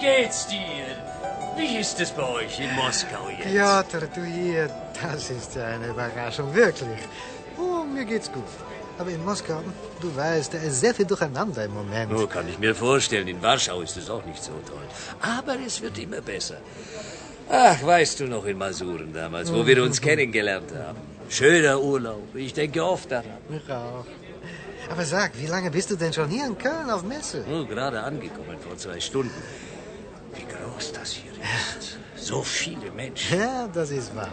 geht's dir? Wie ist es bei euch in Moskau jetzt? Piotr, du hier, das ist ja eine Überraschung, wirklich. Oh, mir geht's gut. Aber in Moskau, du weißt, da ist sehr viel durcheinander im Moment. Oh, kann ich mir vorstellen. In Warschau ist es auch nicht so toll. Aber es wird immer besser. Ach, weißt du noch in Masuren damals, wo wir uns kennengelernt haben? Schöner Urlaub. Ich denke oft daran. Ich auch. Aber sag, wie lange bist du denn schon hier in Köln auf Messe? Oh, gerade angekommen vor zwei Stunden. Wie groß das hier ist. So viele Menschen. Ja, das ist wahr.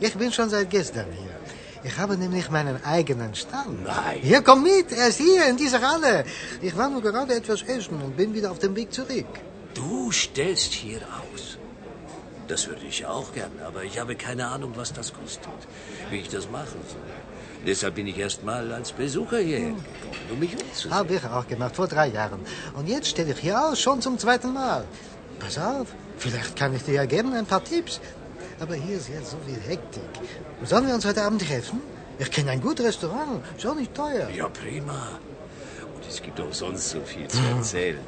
Ich bin schon seit gestern hier. Ich habe nämlich meinen eigenen Stand. Nein. Hier, komm mit, er ist hier in dieser Halle. Ich war nur gerade etwas essen und bin wieder auf dem Weg zurück. Du stellst hier aus. Das würde ich auch gern, aber ich habe keine Ahnung, was das kostet. Wie ich das machen soll. Deshalb bin ich erst mal als Besucher hierher gekommen, um mich umzusehen. Habe ich auch gemacht, vor drei Jahren. Und jetzt stelle ich hier aus, schon zum zweiten Mal. Pass auf, vielleicht kann ich dir ja geben ein paar Tipps. Aber hier ist jetzt so viel Hektik. Sollen wir uns heute Abend treffen? Ich kenne ein gutes Restaurant, ist auch nicht teuer. Ja, prima. Und es gibt auch sonst so viel zu erzählen.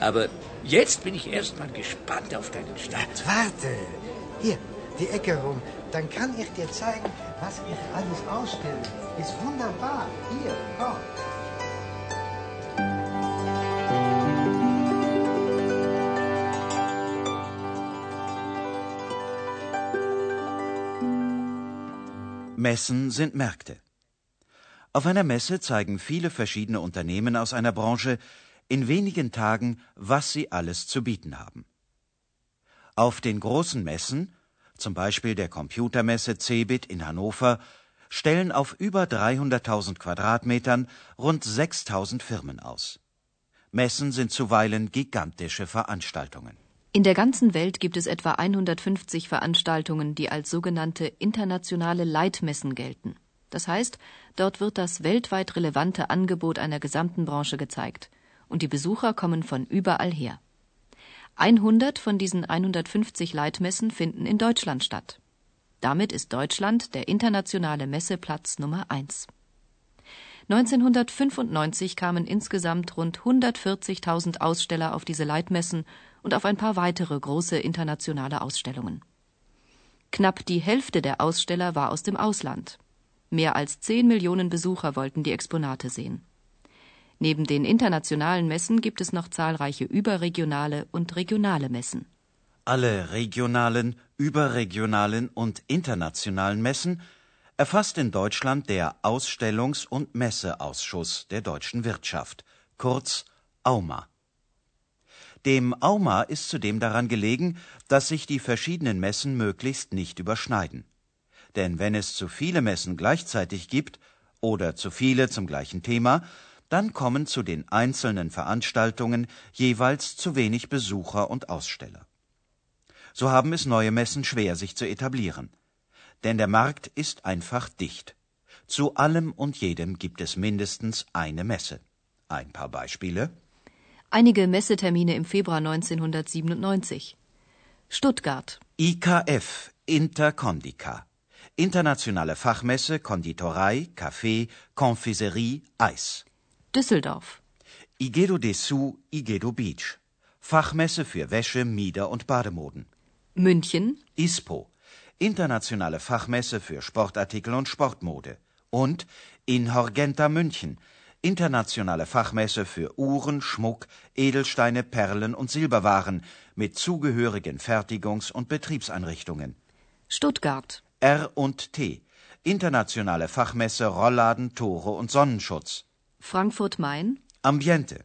Aber jetzt bin ich erst mal gespannt auf deinen Stand. Warte, hier, die Ecke rum. Dann kann ich dir zeigen, was ich alles ausstelle. Ist wunderbar. Hier, komm. Messen sind Märkte. Auf einer Messe zeigen viele verschiedene Unternehmen aus einer Branche in wenigen Tagen, was sie alles zu bieten haben. Auf den großen Messen, zum Beispiel der Computermesse CeBIT in Hannover, stellen auf über 300.000 Quadratmetern rund 6.000 Firmen aus. Messen sind zuweilen gigantische Veranstaltungen. In der ganzen Welt gibt es etwa 150 Veranstaltungen, die als sogenannte internationale Leitmessen gelten. Das heißt, dort wird das weltweit relevante Angebot einer gesamten Branche gezeigt. Und die Besucher kommen von überall her. 100 von diesen 150 Leitmessen finden in Deutschland statt. Damit ist Deutschland der internationale Messeplatz Nummer 1. 1995 kamen insgesamt rund 140.000 Aussteller auf diese Leitmessen und auf ein paar weitere große internationale Ausstellungen. Knapp die Hälfte der Aussteller war aus dem Ausland. Mehr als 10 Millionen Besucher wollten die Exponate sehen. Neben den internationalen Messen gibt es noch zahlreiche überregionale und regionale Messen. Alle regionalen, überregionalen und internationalen Messen erfasst in Deutschland der Ausstellungs- und Messeausschuss der deutschen Wirtschaft, kurz AUMA. Dem AUMA ist zudem daran gelegen, dass sich die verschiedenen Messen möglichst nicht überschneiden. Denn wenn es zu viele Messen gleichzeitig gibt oder zu viele zum gleichen Thema, dann kommen zu den einzelnen Veranstaltungen jeweils zu wenig Besucher und Aussteller. So haben es neue Messen schwer, sich zu etablieren. Denn der Markt ist einfach dicht. Zu allem und jedem gibt es mindestens eine Messe. Ein paar Beispiele. Einige Messetermine im Februar 1997. Stuttgart, IKF Intercondica. Internationale Fachmesse Konditorei, Kaffee, Konfiserie, Eis. Düsseldorf, Igedo Dessous, Igedo Beach. Fachmesse für Wäsche, Mieder und Bademoden. München, ISPO. Internationale Fachmesse für Sportartikel und Sportmode. Und in Horgenta München. Internationale Fachmesse für Uhren, Schmuck, Edelsteine, Perlen und Silberwaren mit zugehörigen Fertigungs- und Betriebseinrichtungen. Stuttgart, R&T. Internationale Fachmesse Rollladen, Tore und Sonnenschutz. Frankfurt-Main, Ambiente.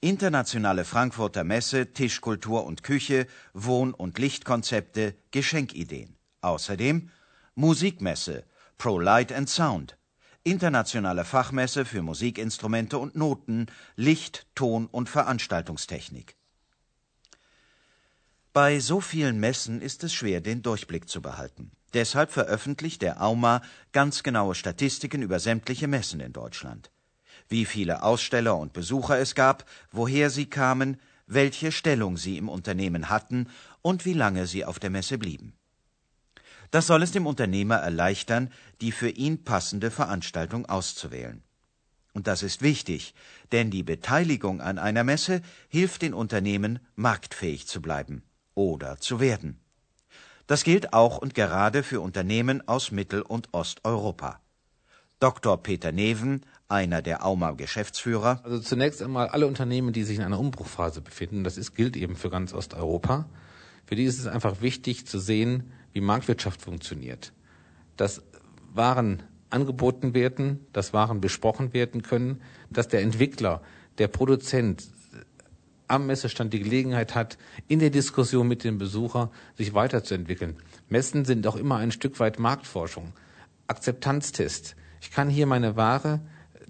Internationale Frankfurter Messe, Tischkultur und Küche, Wohn- und Lichtkonzepte, Geschenkideen. Außerdem Musikmesse, Pro Light and Sound. Internationale Fachmesse für Musikinstrumente und Noten, Licht, Ton und Veranstaltungstechnik. Bei so vielen Messen ist es schwer, den Durchblick zu behalten. Deshalb veröffentlicht der AUMA ganz genaue Statistiken über sämtliche Messen in Deutschland. Wie viele Aussteller und Besucher es gab, woher sie kamen, welche Stellung sie im Unternehmen hatten und wie lange sie auf der Messe blieben. Das soll es dem Unternehmer erleichtern, die für ihn passende Veranstaltung auszuwählen. Und das ist wichtig, denn die Beteiligung an einer Messe hilft den Unternehmen, marktfähig zu bleiben oder zu werden. Das gilt auch und gerade für Unternehmen aus Mittel- und Osteuropa. Dr. Peter Neven, einer der AUMA Geschäftsführer. Also zunächst einmal alle Unternehmen, die sich in einer Umbruchphase befinden, das ist, gilt eben für ganz Osteuropa. Für die ist es einfach wichtig zu sehen, wie Marktwirtschaft funktioniert. Dass Waren angeboten werden, dass Waren besprochen werden können, dass der Entwickler, der Produzent am Messestand die Gelegenheit hat, in der Diskussion mit dem Besucher sich weiterzuentwickeln. Messen sind auch immer ein Stück weit Marktforschung, Akzeptanztest. Ich kann hier meine Ware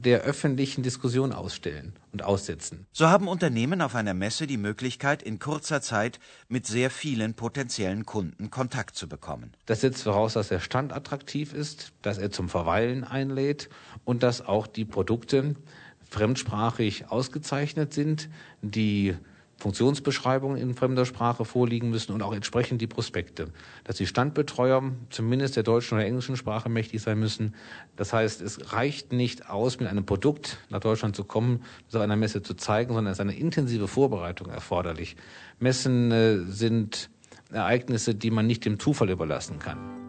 der öffentlichen Diskussion ausstellen und aussetzen. So haben Unternehmen auf einer Messe die Möglichkeit, in kurzer Zeit mit sehr vielen potenziellen Kunden Kontakt zu bekommen. Das setzt voraus, dass der Stand attraktiv ist, dass er zum Verweilen einlädt und dass auch die Produkte fremdsprachig ausgezeichnet sind, die Funktionsbeschreibungen in fremder Sprache vorliegen müssen und auch entsprechend die Prospekte. Dass die Standbetreuer zumindest der deutschen oder englischen Sprache mächtig sein müssen. Das heißt, es reicht nicht aus, mit einem Produkt nach Deutschland zu kommen, auf einer Messe zu zeigen, sondern es ist eine intensive Vorbereitung erforderlich. Messen äh, sind Ereignisse, die man nicht dem Zufall überlassen kann.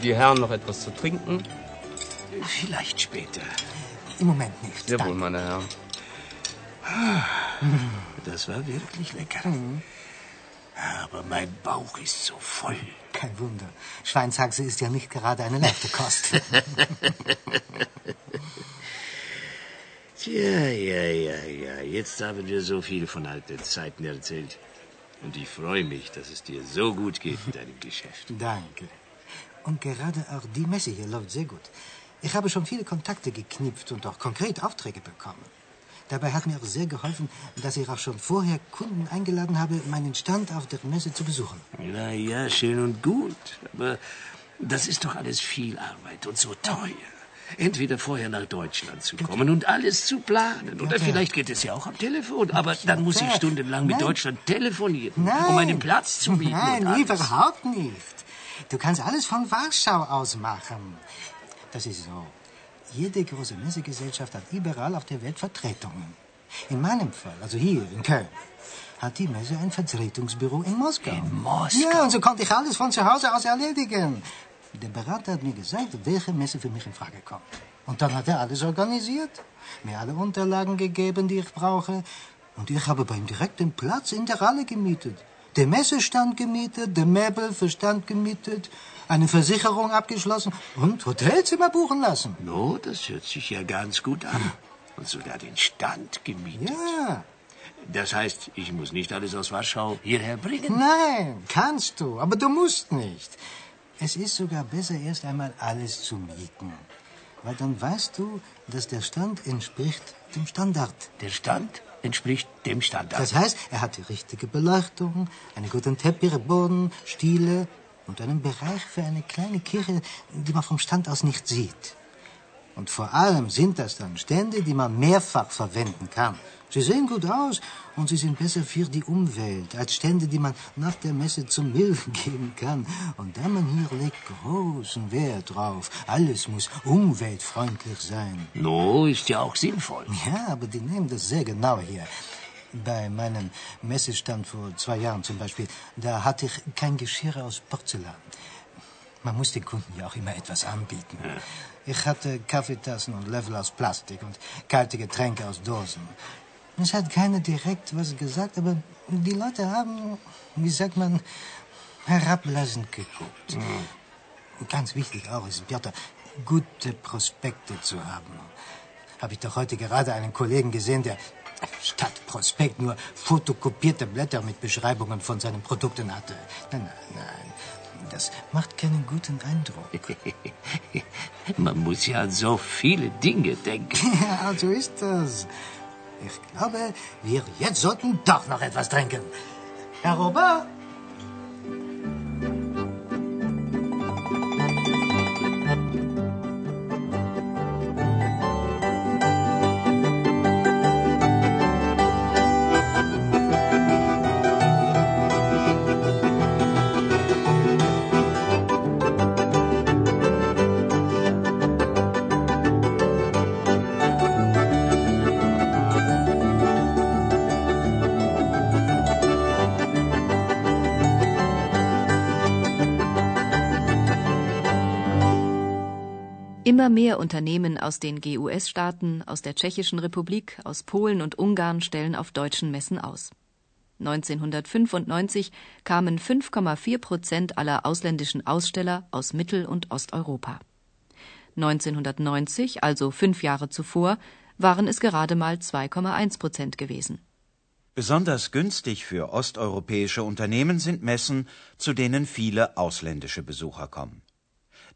Die Herren noch etwas zu trinken? Vielleicht später. Im Moment nicht. Jawohl, Danke. meine Herren. Das war wirklich lecker. Aber mein Bauch ist so voll. Kein Wunder. Schweinshaxe ist ja nicht gerade eine leichte Kost. Tja, ja, ja, ja. Jetzt haben wir so viel von alten Zeiten erzählt. Und ich freue mich, dass es dir so gut geht mit deinem Geschäft. Danke. Und gerade auch die Messe hier läuft sehr gut. Ich habe schon viele Kontakte geknüpft und auch konkret Aufträge bekommen. Dabei hat mir auch sehr geholfen, dass ich auch schon vorher Kunden eingeladen habe, meinen Stand auf der Messe zu besuchen. Na ja, schön und gut. Aber das ist doch alles viel Arbeit und so teuer. Entweder vorher nach Deutschland zu kommen und alles zu planen. Oder vielleicht geht es ja auch am Telefon. Aber dann muss ich stundenlang mit. Deutschland telefonieren, um einen Platz zu mieten. Nein, überhaupt nicht. Du kannst alles von Warschau aus machen. Das ist so. Jede große Messegesellschaft hat überall auf der Welt Vertretungen. In meinem Fall, also hier in Köln, hat die Messe ein Vertretungsbüro in Moskau. In Moskau? Ja, und so konnte ich alles von zu Hause aus erledigen. Der Berater hat mir gesagt, welche Messe für mich in Frage kommt. Und dann hat er alles organisiert, mir alle Unterlagen gegeben, die ich brauche. Und ich habe bei ihm direkt den Platz in der Halle gemietet. Der Messestand gemietet, der Möbelverstand gemietet, eine Versicherung abgeschlossen und Hotelzimmer buchen lassen. No, das hört sich ja ganz gut an. Und sogar den Stand gemietet. Ja, Das heißt, ich muss nicht alles aus Warschau hierher bringen. nein, kannst du, aber du musst nicht. Es ist sogar besser, erst einmal alles zu mieten. Weil dann weißt du, dass der Stand entspricht dem Standard. Der Stand entspricht dem Standard. Das heißt, er hat die richtige Beleuchtung, einen guten Teppichboden, Stiele und einen Bereich für eine kleine Kirche, die man vom Stand aus nicht sieht. Und vor allem sind das dann Stände, die man mehrfach verwenden kann. Sie sehen gut aus und sie sind besser für die Umwelt als Stände, die man nach der Messe zum Müll geben kann. Und der man hier legt großen Wert drauf. Alles muss umweltfreundlich sein. no, ist ja auch sinnvoll. Ja, aber die nehmen das sehr genau hier. Bei meinem Messestand vor zwei Jahren zum Beispiel, da hatte ich kein Geschirr aus Porzellan. Man muss den Kunden ja auch immer etwas anbieten. Ich hatte Kaffeetassen und Löffel aus Plastik und kalte Getränke aus Dosen. Es hat keiner direkt was gesagt, aber die Leute haben, wie sagt man, herablassend geguckt. Und Ganz wichtig auch ist, Piotr, gute Prospekte zu haben. Habe ich doch heute gerade einen Kollegen gesehen, der statt Prospekt nur fotokopierte Blätter mit Beschreibungen von seinen Produkten hatte. Nein, nein, nein. Das macht keinen guten Eindruck. Man muss ja an so viele Dinge denken. Ja, so ist das. Ich glaube, wir jetzt sollten doch noch etwas trinken. Herr Robert? Immer mehr Unternehmen aus den GUS-Staaten, aus der Tschechischen Republik, aus Polen und Ungarn stellen auf deutschen Messen aus. 1995 kamen 5,4 Prozent aller ausländischen Aussteller aus Mittel- und Osteuropa. 1990, also fünf Jahre zuvor, waren es gerade mal 2,1 Prozent gewesen. Besonders günstig für osteuropäische Unternehmen sind Messen, zu denen viele ausländische Besucher kommen.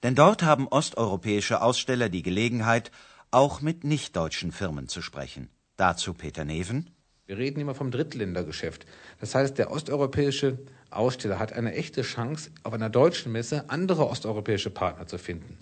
Denn dort haben osteuropäische Aussteller die Gelegenheit, auch mit nichtdeutschen Firmen zu sprechen. Dazu Peter Neven. Wir reden immer vom Drittländergeschäft. Das heißt, der osteuropäische Aussteller hat eine echte Chance, auf einer deutschen Messe andere osteuropäische Partner zu finden.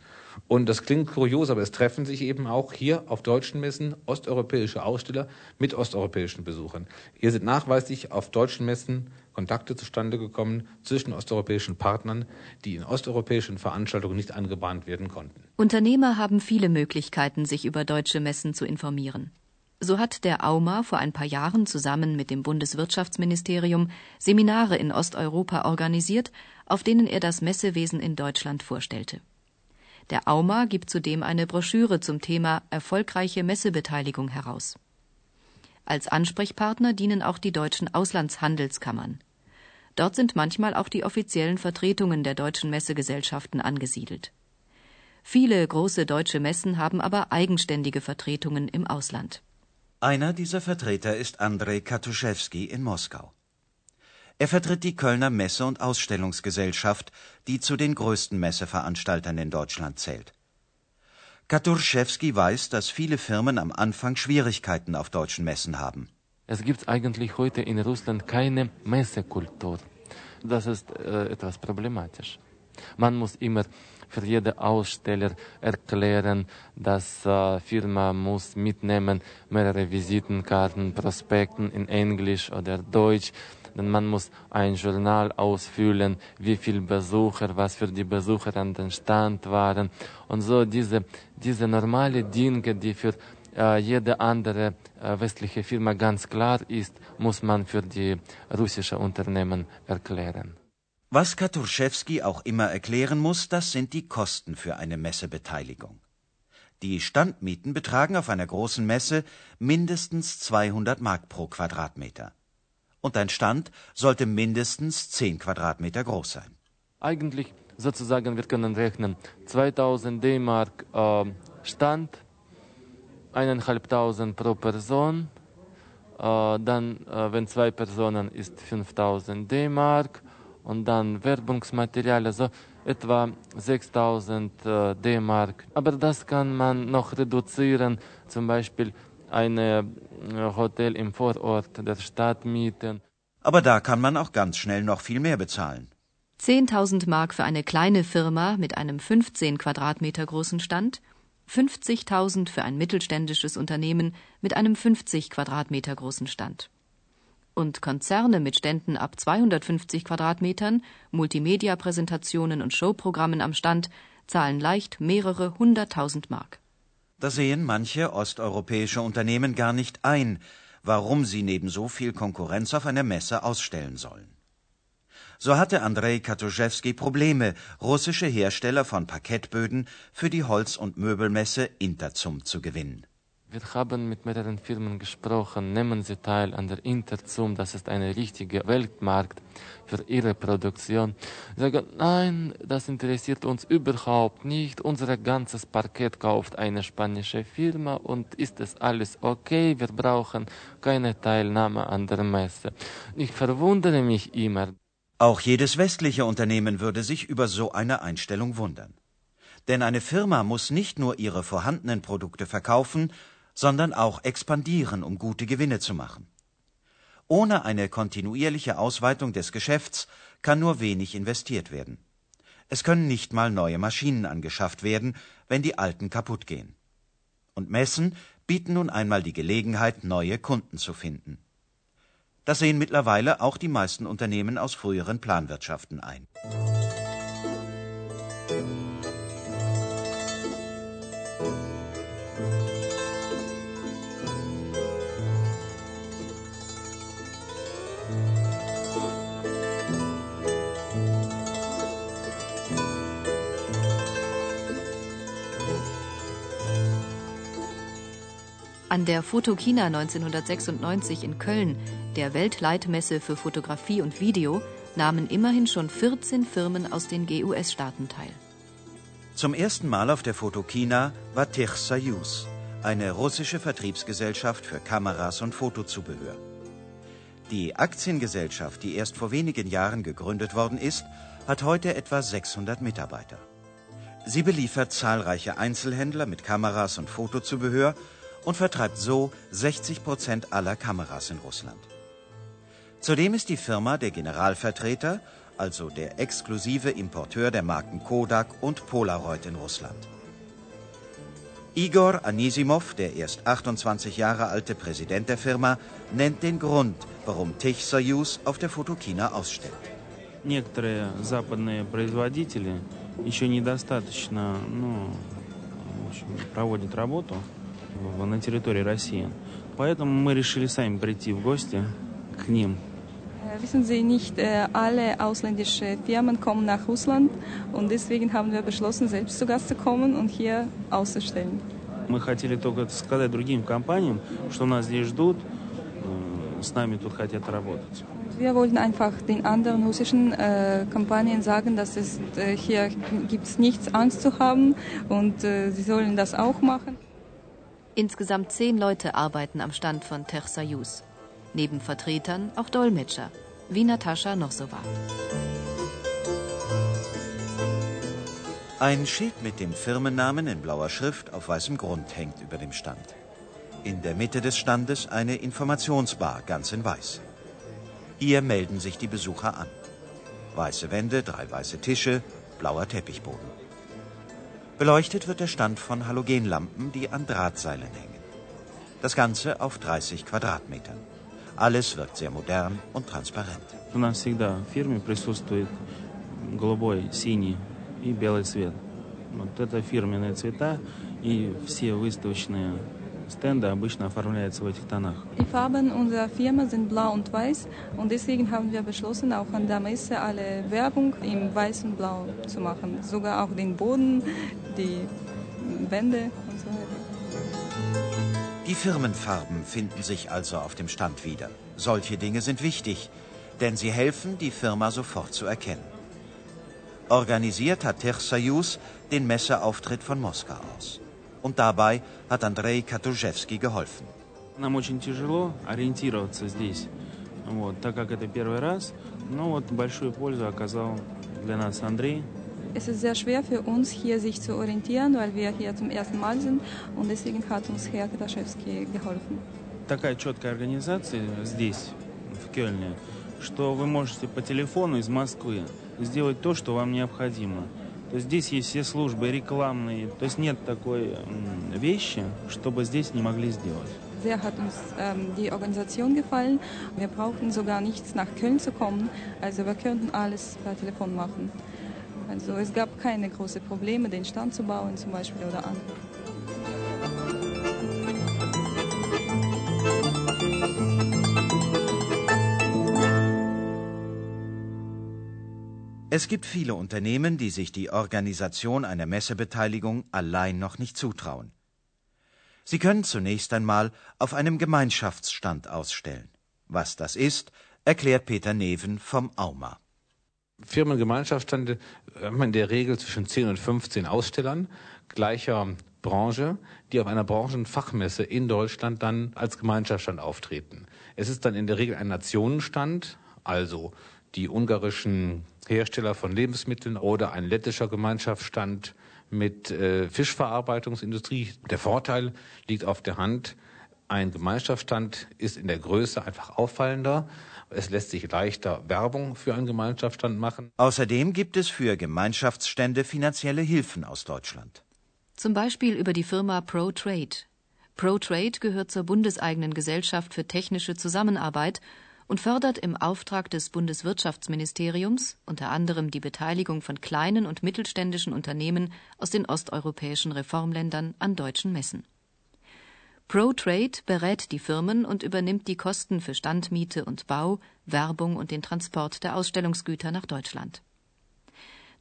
Und das klingt kurios, aber es treffen sich eben auch hier auf deutschen Messen osteuropäische Aussteller mit osteuropäischen Besuchern. Hier sind nachweislich auf deutschen Messen Kontakte zustande gekommen zwischen osteuropäischen Partnern, die in osteuropäischen Veranstaltungen nicht angebahnt werden konnten. Unternehmer haben viele Möglichkeiten, sich über deutsche Messen zu informieren. So hat der AUMA vor ein paar Jahren zusammen mit dem Bundeswirtschaftsministerium Seminare in Osteuropa organisiert, auf denen er das Messewesen in Deutschland vorstellte. Der AUMA gibt zudem eine Broschüre zum Thema erfolgreiche Messebeteiligung heraus. Als Ansprechpartner dienen auch die deutschen Auslandshandelskammern. Dort sind manchmal auch die offiziellen Vertretungen der deutschen Messegesellschaften angesiedelt. Viele große deutsche Messen haben aber eigenständige Vertretungen im Ausland. Einer dieser Vertreter ist Andrei Katuszewski in Moskau. Er vertritt die Kölner Messe- und Ausstellungsgesellschaft, die zu den größten Messeveranstaltern in Deutschland zählt. Katurschewski weiß, dass viele Firmen am Anfang Schwierigkeiten auf deutschen Messen haben. Es gibt eigentlich heute in Russland keine Messekultur. Das ist äh, etwas problematisch. Man muss immer für jeden Aussteller erklären, dass äh, Firma muss mitnehmen mehrere Visitenkarten, Prospekten in Englisch oder Deutsch denn man muss ein Journal ausfüllen, wie viele Besucher, was für die Besucher an den Stand waren und so diese, diese normale Dinge, die für äh, jede andere äh, westliche Firma ganz klar ist, muss man für die russische Unternehmen erklären. Was Katurschewski auch immer erklären muss, das sind die Kosten für eine Messebeteiligung. Die Standmieten betragen auf einer großen Messe mindestens 200 Mark pro Quadratmeter und ein Stand sollte mindestens 10 Quadratmeter groß sein. Eigentlich sozusagen, wir können rechnen, 2000 D-Mark äh, Stand, eineinhalbtausend pro Person, äh, dann, äh, wenn zwei Personen, ist 5000 D-Mark und dann Werbungsmaterial, also etwa 6000 äh, D-Mark. Aber das kann man noch reduzieren, zum Beispiel eine äh, Hotel im Vorort der Stadt mieten. Aber da kann man auch ganz schnell noch viel mehr bezahlen. 10.000 Mark für eine kleine Firma mit einem 15 Quadratmeter großen Stand, 50.000 für ein mittelständisches Unternehmen mit einem 50 Quadratmeter großen Stand. Und Konzerne mit Ständen ab 250 Quadratmetern, Multimedia-Präsentationen und Showprogrammen am Stand zahlen leicht mehrere hunderttausend Mark. Da sehen manche osteuropäische Unternehmen gar nicht ein, warum sie neben so viel Konkurrenz auf einer Messe ausstellen sollen. So hatte Andrei Katuszewski Probleme, russische Hersteller von Parkettböden für die Holz- und Möbelmesse Interzum zu gewinnen. Wir haben mit mehreren Firmen gesprochen, nehmen Sie teil an der Interzum, das ist ein richtiger Weltmarkt für Ihre Produktion. Sie sagen, nein, das interessiert uns überhaupt nicht. Unser ganzes Parkett kauft eine spanische Firma und ist es alles okay, wir brauchen keine Teilnahme an der Messe. Ich verwundere mich immer. Auch jedes westliche Unternehmen würde sich über so eine Einstellung wundern. Denn eine Firma muss nicht nur ihre vorhandenen Produkte verkaufen, sondern auch expandieren, um gute Gewinne zu machen. Ohne eine kontinuierliche Ausweitung des Geschäfts kann nur wenig investiert werden. Es können nicht mal neue Maschinen angeschafft werden, wenn die alten kaputt gehen. Und Messen bieten nun einmal die Gelegenheit, neue Kunden zu finden. Das sehen mittlerweile auch die meisten Unternehmen aus früheren Planwirtschaften ein. An der Fotokina 1996 in Köln, der Weltleitmesse für Fotografie und Video, nahmen immerhin schon 14 Firmen aus den GUS-Staaten teil. Zum ersten Mal auf der Fotokina war Tech Soyuz, eine russische Vertriebsgesellschaft für Kameras und Fotozubehör. Die Aktiengesellschaft, die erst vor wenigen Jahren gegründet worden ist, hat heute etwa 600 Mitarbeiter. Sie beliefert zahlreiche Einzelhändler mit Kameras und Fotozubehör und vertreibt so 60 Prozent aller Kameras in Russland. Zudem ist die Firma der Generalvertreter, also der exklusive Importeur der Marken Kodak und Polaroid in Russland. Igor Anisimov, der erst 28 Jahre alte Präsident der Firma, nennt den Grund, warum Tech Soyuz auf der Fotokina ausstellt. Некоторые западные производители еще недостаточно ну, в общем, проводят работу На территории России. Поэтому мы решили сами прийти в гости к ним. Wissen Sie, nicht äh, alle ausländische Firmen kommen nach Russland und deswegen haben wir beschlossen, selbst zu Gast zu kommen und hier auszustellen. Мы хотели только сказать другим компаниям, что нас здесь ждут, э, с нами тут хотят работать. Wir wollten einfach den anderen russischen äh, Kampagnen sagen, dass es äh, hier gibt nichts Angst zu haben und äh, sie sollen das auch machen. Insgesamt zehn Leute arbeiten am Stand von Tersayus. Neben Vertretern auch Dolmetscher, wie Natascha Nosova. Ein Schild mit dem Firmennamen in blauer Schrift auf weißem Grund hängt über dem Stand. In der Mitte des Standes eine Informationsbar, ganz in weiß. Hier melden sich die Besucher an. Weiße Wände, drei weiße Tische, blauer Teppichboden. Beleuchtet wird der Stand von Halogenlampen, die an Drahtseilen hängen. Das Ganze auf 30 Quadratmetern. Alles wirkt sehr modern und transparent. У нас всегда в фирме присутствует голубой, синий и белый цвет. Вот это фирменные цвета, и все выставочные Stände обычно оформляются в этих тонах. Die Farben unserer Firma sind blau und weiß und deswegen haben wir beschlossen, auch an der Messe alle Werbung im Weiß und Blau zu machen. Sogar auch den Boden, die Wände und so weiter. Die Firmenfarben finden sich also auf dem Stand wieder. Solche Dinge sind wichtig, denn sie helfen, die Firma sofort zu erkennen. Organisiert hat Tersayus den Messeauftritt von Moskau aus. Und dabei hat Andrei Katuszewski geholfen. Нам очень тяжело ориентироваться здесь, вот, так как это первый раз. Но вот большую пользу оказал для нас Андрей. Es ist sehr schwer für uns, hier sich zu orientieren, weil wir hier zum ersten Mal sind und deswegen hat uns Herr Kataschewski geholfen. Такая четкая организация здесь, в Кёльне, что вы можете по телефону из Москвы сделать то, что вам необходимо. То есть здесь есть все службы рекламные. То есть нет такой вещи, чтобы здесь не могли сделать. Sehr hat uns ähm, die Organisation gefallen. Wir brauchten sogar nichts nach Köln zu kommen. Also wir könnten alles per Telefon machen. Also es gab keine großen Probleme, den Stand zu bauen zum Beispiel oder andere. Es gibt viele Unternehmen, die sich die Organisation einer Messebeteiligung allein noch nicht zutrauen. Sie können zunächst einmal auf einem Gemeinschaftsstand ausstellen. Was das ist, erklärt Peter Neven vom AUMA. Firmengemeinschaftsstände haben in der Regel zwischen 10 und 15 Ausstellern gleicher Branche, die auf einer Branchenfachmesse in Deutschland dann als Gemeinschaftsstand auftreten. Es ist dann in der Regel ein Nationenstand, also die ungarischen Hersteller von Lebensmitteln oder ein lettischer Gemeinschaftsstand mit äh, Fischverarbeitungsindustrie. Der Vorteil liegt auf der Hand. Ein Gemeinschaftsstand ist in der Größe einfach auffallender. Es lässt sich leichter Werbung für einen Gemeinschaftsstand machen. Außerdem gibt es für Gemeinschaftsstände finanzielle Hilfen aus Deutschland. Zum Beispiel über die Firma ProTrade. ProTrade gehört zur bundeseigenen Gesellschaft für technische Zusammenarbeit und fördert im Auftrag des Bundeswirtschaftsministeriums unter anderem die Beteiligung von kleinen und mittelständischen Unternehmen aus den osteuropäischen Reformländern an deutschen Messen. ProTrade berät die Firmen und übernimmt die Kosten für Standmiete und Bau, Werbung und den Transport der Ausstellungsgüter nach Deutschland.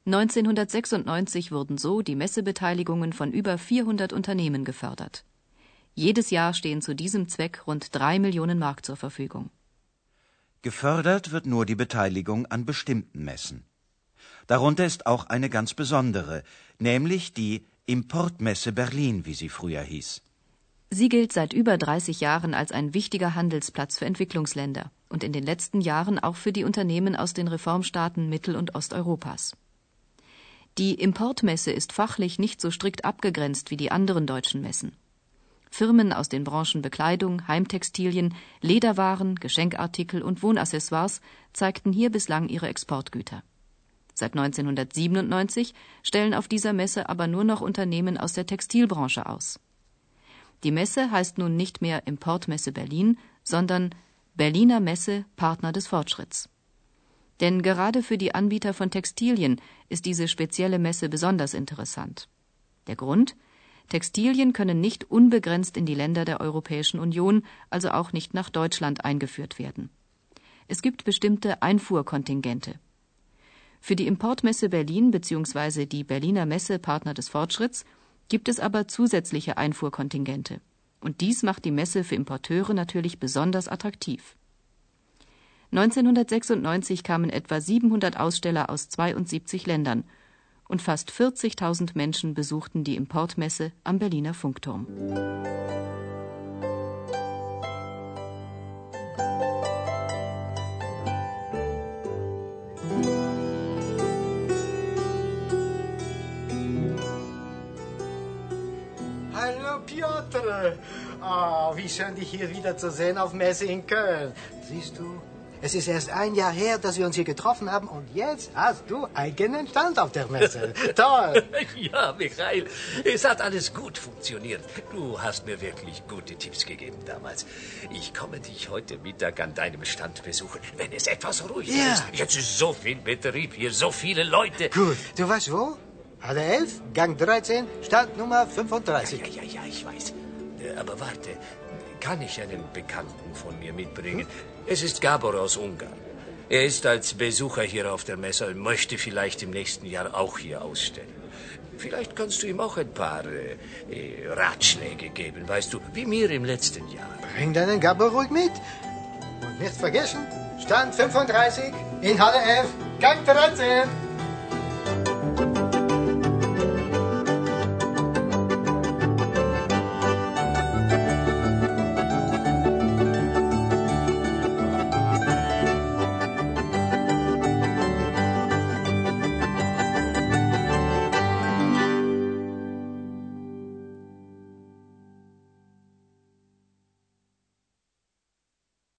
1996 wurden so die Messebeteiligungen von über 400 Unternehmen gefördert. Jedes Jahr stehen zu diesem Zweck rund drei Millionen Mark zur Verfügung. Gefördert wird nur die Beteiligung an bestimmten Messen. Darunter ist auch eine ganz besondere, nämlich die Importmesse Berlin, wie sie früher hieß. Sie gilt seit über 30 Jahren als ein wichtiger Handelsplatz für Entwicklungsländer und in den letzten Jahren auch für die Unternehmen aus den Reformstaaten Mittel- und Osteuropas. Die Importmesse ist fachlich nicht so strikt abgegrenzt wie die anderen deutschen Messen. Firmen aus den Branchen Bekleidung, Heimtextilien, Lederwaren, Geschenkartikel und Wohnaccessoires zeigten hier bislang ihre Exportgüter. Seit 1997 stellen auf dieser Messe aber nur noch Unternehmen aus der Textilbranche aus. Die Messe heißt nun nicht mehr Importmesse Berlin, sondern Berliner Messe Partner des Fortschritts. Denn gerade für die Anbieter von Textilien ist diese spezielle Messe besonders interessant. Der Grund? Textilien können nicht unbegrenzt in die Länder der Europäischen Union, also auch nicht nach Deutschland eingeführt werden. Es gibt bestimmte Einfuhrkontingente. Für die Importmesse Berlin bzw. die Berliner Messe Partner des Fortschritts gibt es aber zusätzliche Einfuhrkontingente. Und dies macht die Messe für Importeure natürlich besonders attraktiv. 1996 kamen etwa 700 Aussteller aus 72 Ländern und fast 40.000 Menschen besuchten die Importmesse am Berliner Funkturm. Hallo Piotr. Oh, wie schön, dich hier wieder zu sehen auf Messe in Köln. Siehst du, es ist erst ein Jahr her, dass wir uns hier getroffen haben und jetzt hast du eigenen Stand auf der Messe. Toll. ja, Michael, es hat alles gut funktioniert. Du hast mir wirklich gute Tipps gegeben damals. Ich komme dich heute Mittag an deinem Stand besuchen, wenn es etwas ruhiger Ja. ist. Jetzt ist so viel Betrieb hier, so viele Leute. Gut, du weißt wo? Halle 11, Gang 13, Stand Nummer 35. Ja, ja, ja, ich weiß. Äh, Aber warte, kann ich einen Bekannten von mir mitbringen? Es ist Gabor aus Ungarn. Er ist als Besucher hier auf der Messe und möchte vielleicht im nächsten Jahr auch hier ausstellen. Vielleicht kannst du ihm auch ein paar äh, äh, Ratschläge geben, weißt du, wie mir im letzten Jahr. Bring deinen Gabor ruhig mit. Und nicht vergessen, Stand 35 in Halle 11, Gang 13.